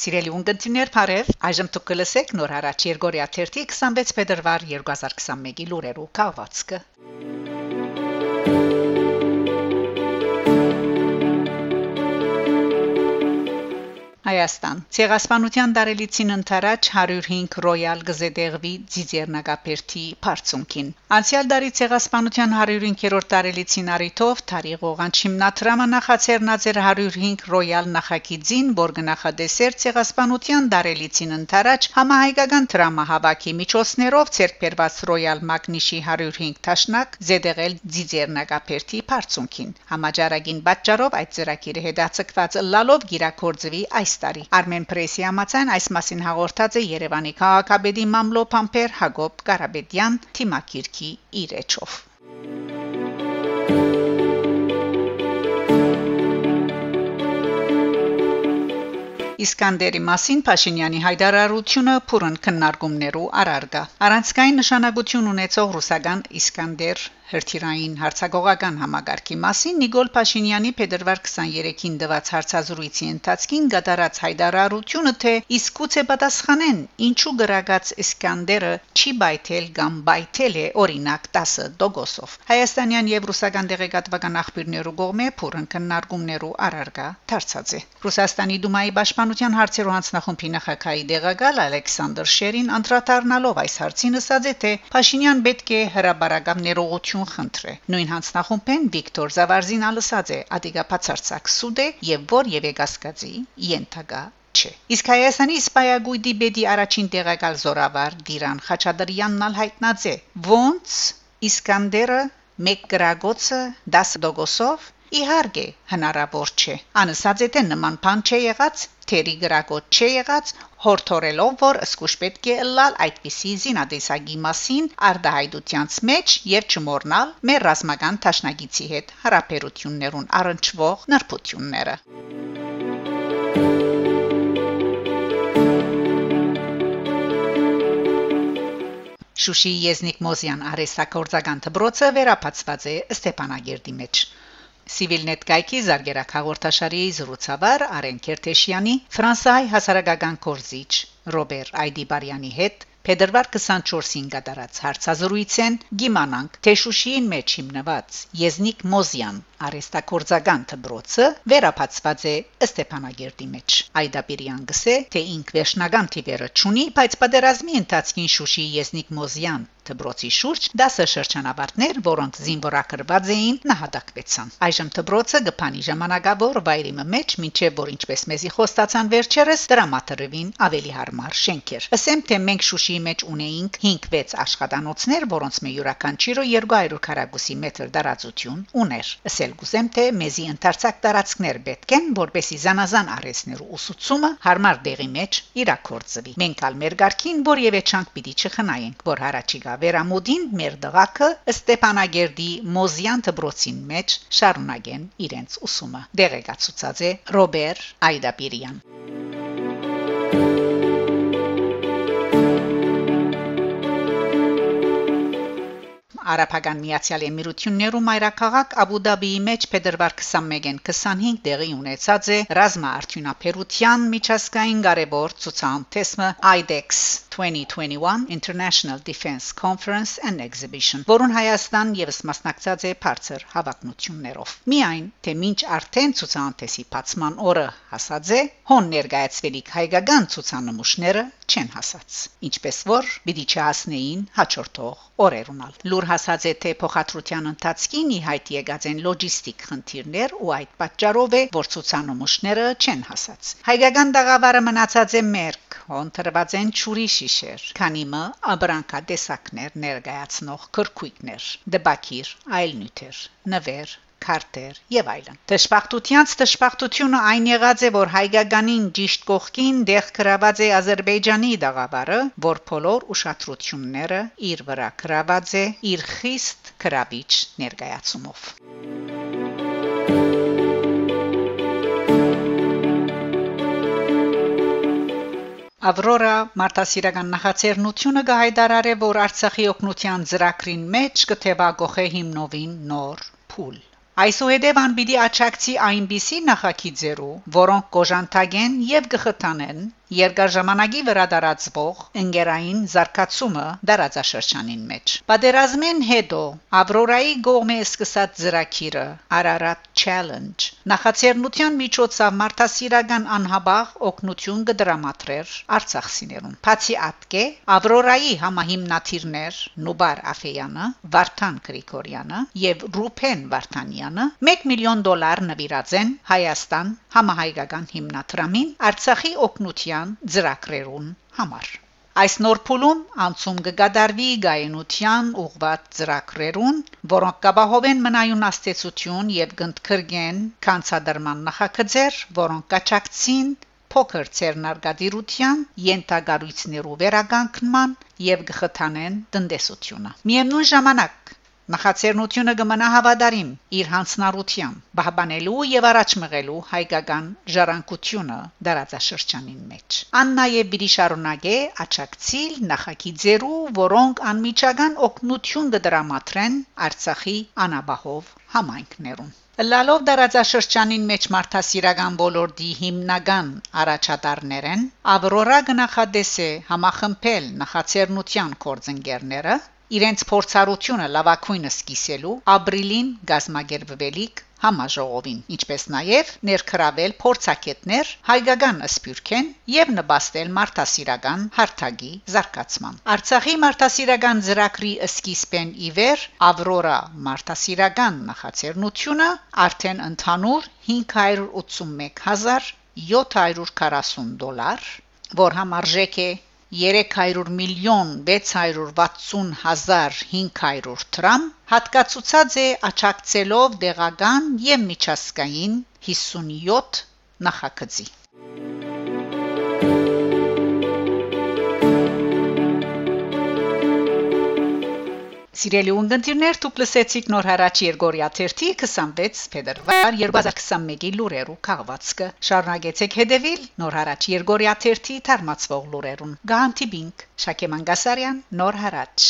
Սիրելի ունգընտիրներ, բարև։ Այժմ դուք կլսեք նոր հարաճ Երգորիա 26 փետրվար 2021-ի լուրերով կահվածքը։ Հայաստան Ցեղասպանության դարելիցին ընթരാճ 105 ռոյալ գզեդեղվի ձիձերնագապերտի բարձունքին Անցյալ դարի ցեղասպանության 105-րդ դարելիցին արիթով Թարիղ Օղանչիմնաթրամը նախաձեռնաձեր 105 ռոյալ նախագիծին, որ գնահատեսեր ցեղասպանության դարելիցին ընթരാճ համահայկական դրամահավաքի միջոցներով ցերկբերված ռոյալ մագնիշի 105 տաշնակ զեդեղել ձիձերնագապերտի բարձունքին Համաճարակին պատճառով այդ ծրագիրը հետաձգված լալով գիրակորձվի այս տարի Armen Press-ի համաձայն այս մասին հաղորդած է Երևանի քաղաքապետի Մամլո Փամփեր Հակոբ Ղարաբեդյան թիմակիրքի իրեչով Իսկանդերի մասին Փաշինյանի հայտարարությունը փուրն քննարկումներու առարգա։ Առանցքային նշանակություն ունեցող ռուսական Իսկանդեր հրթիռային հարցագողական համագարքի մասին Նիկոլ Փաշինյանի փետրվար 23-ին տված հարցազրույցի ընթացքին գդարած հայտարարությունը թե իսկուցե պատասխանեն ինչու գրագած Իսկանդերը չի բայթել կամ բայթել է օրինակ 10 դոգոսով Հայաստանյան եւ ռուսական դեղեկատվական աղբյուրներու կողմէ փուրն քննարկումներու առարգա դարձած է Ռուսաստանի Դումայի պաշտպանության հարցերու հանձնախումբի նախագահի դեղակալ Ալեքսանդր Շերին անդրադառնալով այս հարցին ասաց թե Փաշինյան պետք է հրաբարական ներողություն խնդրե նույն հանձնախումբեն Վիկտոր Զավարզին ալսած է ադիգա բացարձակ սուդ է եւ որ եւ եկասկածի ենթակա չէ։ Իսկ Հայաստանի Իսպայագույդի բեդի առաջին տեղակալ զորավար Դիրան Խաչատրյանն ալ հայտնած է։ Ոնց Իսկանդերը մեկ գրագոցը 10 դոգոսով Իհարկե, հնարավոր չէ։ Անսած է թե նման բան չէ եղած, թերի գրակոտ չէ եղած, հորթորելով որ սկուշ պետք է լալ այդպիսի զինադեսագի մասին արդահայտությանց մեջ եւ չմոռնալ մեր ռազմական ճաշնագիցի հետ հարաբերություններուն առնչվող նրբությունները։ Շուշի Եզնիկ Մոզյան արեստակորձական դբրոցը վերապացված է Ստեփանագերդի մեջ։ Civilnet գայքի զարգերակ հաղորդաշարի զրուցավար Արեն Քերտեշյանի Ֆրանսիայի հասարակական կորզիչ Ռոբեր Այդիբարյանի հետ Փետրվար 24-ին կատարած հարցազրույցեն գիմանանք թե Շուշիին մեջ հիմնված Եզնիկ Մոզյան արեստակորձական դբրոցը վերապացված է Ստեփանագերդի մեջ Այդապիրյան գսե թե ինք վերջնական թիվերը ճունի բայց պատերազմի ընթացքին Շուշի Եզնիկ Մոզյան Թբրոցի շուրջ 10 շրջանավարտներ, որոնց զինվորակրված էին, նահատակվեցան։ Այժմ Թբրոցը գփանի ժամանակավոր վայրի մեջ, ինչեւ որ ինչպես մեզի խոստացան վերջերս դրամատրվին ավելի հարմար շենքեր։ Ասեմ թե մենք Շուշիի մեջ ունեինք 5-6 աշխատանոցներ, որոնց մե յուրաքանչյուրը 200 քառակուսի մետր տարածություն ուներ։ Ասել գուսեմ թե մեզի ընդարձակ տարածքներ պետք են, որբեսի զանազան արեսներու ուսուցումը հարմար դեղի մեջ իրակորձվի։ Մենք ալ մեր ղարքին որևէ չանք պիտի չխնայենք, որ հարաճիգա վերամուդին մեր դղակը Ստեփանագերդի Մոզյան դբրոցին մեջ շարունակեն իրենց ուսումը։ Դեղեկացուցած է Ռոբեր Այդապիրյան։ Արաբական Միացյալ Էմիրություններում այրաքաղաք Աբու Դաբիի մեջ փետրվար 21-ին 25 դեղի ունեցած է ռազմա արդյունաբերության միջազգային կարևոր ցուցահանդեսը IDEX 2021 International Defense Conference and Exhibition, որուն Հայաստան եւս մասնակցած է բարձր հավակնություններով։ Միայն թե ինչ արդեն ցուցահանդեսի բացման օրը հասած է, հոն ներկայացվելիք հայկական ցուցանմուշները չեն հասած։ Ինչպես որ պիտի չհասնեին հաջորդող օրերունալ։ Լուր հասած է թե փոխադրության ընթացքին ի հայտ եկած են լոջիստիկ խնդիրներ ու այդ պատճառով է որ ցուցանմուշները չեն հասած։ Հայկական դաղավարը մնացած է մերկ, հոնտրված են ճուրի շիշեր, քանի մը աբրանքա տեսակներ ներկայացնող քրկույկներ, դբակիր, այլ նյութեր, նվեր, քարտեր եւ այլն։ Տշպախտությանց տշպախտությունը այն եղած է, որ հայկականին ճիշտ կողքին դեղ գրաված է Ադրբեջանի դաղավարը, որ բոլոր ուշադրությունները իր վրա գրաված է իր խիստ գրավիչ ներկայացումով։ Ավրորա մարտահրավերական նախաձեռնությունը կհայտարարե, որ Արցախի օկնության ծրագրին մեջ կթեվագողե հիմնովին նոր փուլ Այսուհետև անպիտի աճակցի այնպիսի նախագիծերու, որոնք կոժանտագեն եւ գխթանեն երկար ժամանակի վրա դարածվող ընկերային զարգացումը դարաձաշրջանին մեջ։ Պատերազմեն հետո Ավրորայի գողմե սկսած ծրագիրը Ararat Challenge նախաձեռնության միջոցով մարդասիրական անհաբաղ օգնություն կդրամատրեր Արցախցիներուն։ Բացի ատկե Ավրորայի համահիմնադիրներ Նուբար Աֆեյանը, Վարդան Գրիգորյանը եւ Ռուփեն Վարդանյանը 1 միլիոն դոլար նվիրած են Հայաստան համահայկական հիմնադրամին Արցախի օգնության գայունության ծրագրերուն համար։ Այս նոր փուլում անցում կգադարվի գայունության ուղղված ծրագրերուն, որոնք կապահովեն մնայուն աստեցություն եւ կընդգրկեն կանցադրման նախագծեր, որոնք կաչակցին փոքր ցերնարգադիրության յենթագարույցներու վերագանքման եւ գխթանեն տնտեսությունը։ Միևնույն ժամանակ Նախաձեռնությունը կմնա հավատարիմ իր հանցնառության, բահբանելու եւ առաջ մղելու հայկական ժառանգությունը դարաձաշրջանին մեջ։ Ան նաեւ բիդի շարունակե աճակցիլ նախագիծերու, որոնք անմիջական օգնություն կդրամատրեն Արցախի անաբահով համայնքներուն։ Լալով դարաձաշրջանին մեջ մարդասիրական ոլորտի հիմնական առաջատարներեն Ավրորա գնահատեսե համախմբել նախաձեռնության կորձընկերները իրենց փորձառությունը լավակույնս սկսելու ապրիլին գազմագերբվելիք համաժողովին, ինչպես նաև ներքրավել փորձակետներ հայկական ասպյուրքեն եւ նպաստել մարդասիրական հարթագի զարգացման։ Արցախի մարդասիրական ծրագրի սկիզբեն իվեր Ավրորա մարդասիրական նախաձեռնությունը արդեն ընդհանուր 581740 դոլար, որ համարժեք է 300 միլիոն 660 հազար 500 դրամ հատկացուցած է աճակցելով դեղական եւ միջազգային 57 նախագծի Սիրելի ունգընտիրներ, դուք լսեցիք նոր հարաճ Երգորիա 3-ի 26 փետրվար 2021-ի լուրերու քաղվածքը։ Շարունակեցեք հետևել նոր հարաճ Երգորիա 3-ի թարմացվող լուրերուն։ Գանտիբինգ Շակե Մանգասարյան նոր հարաճ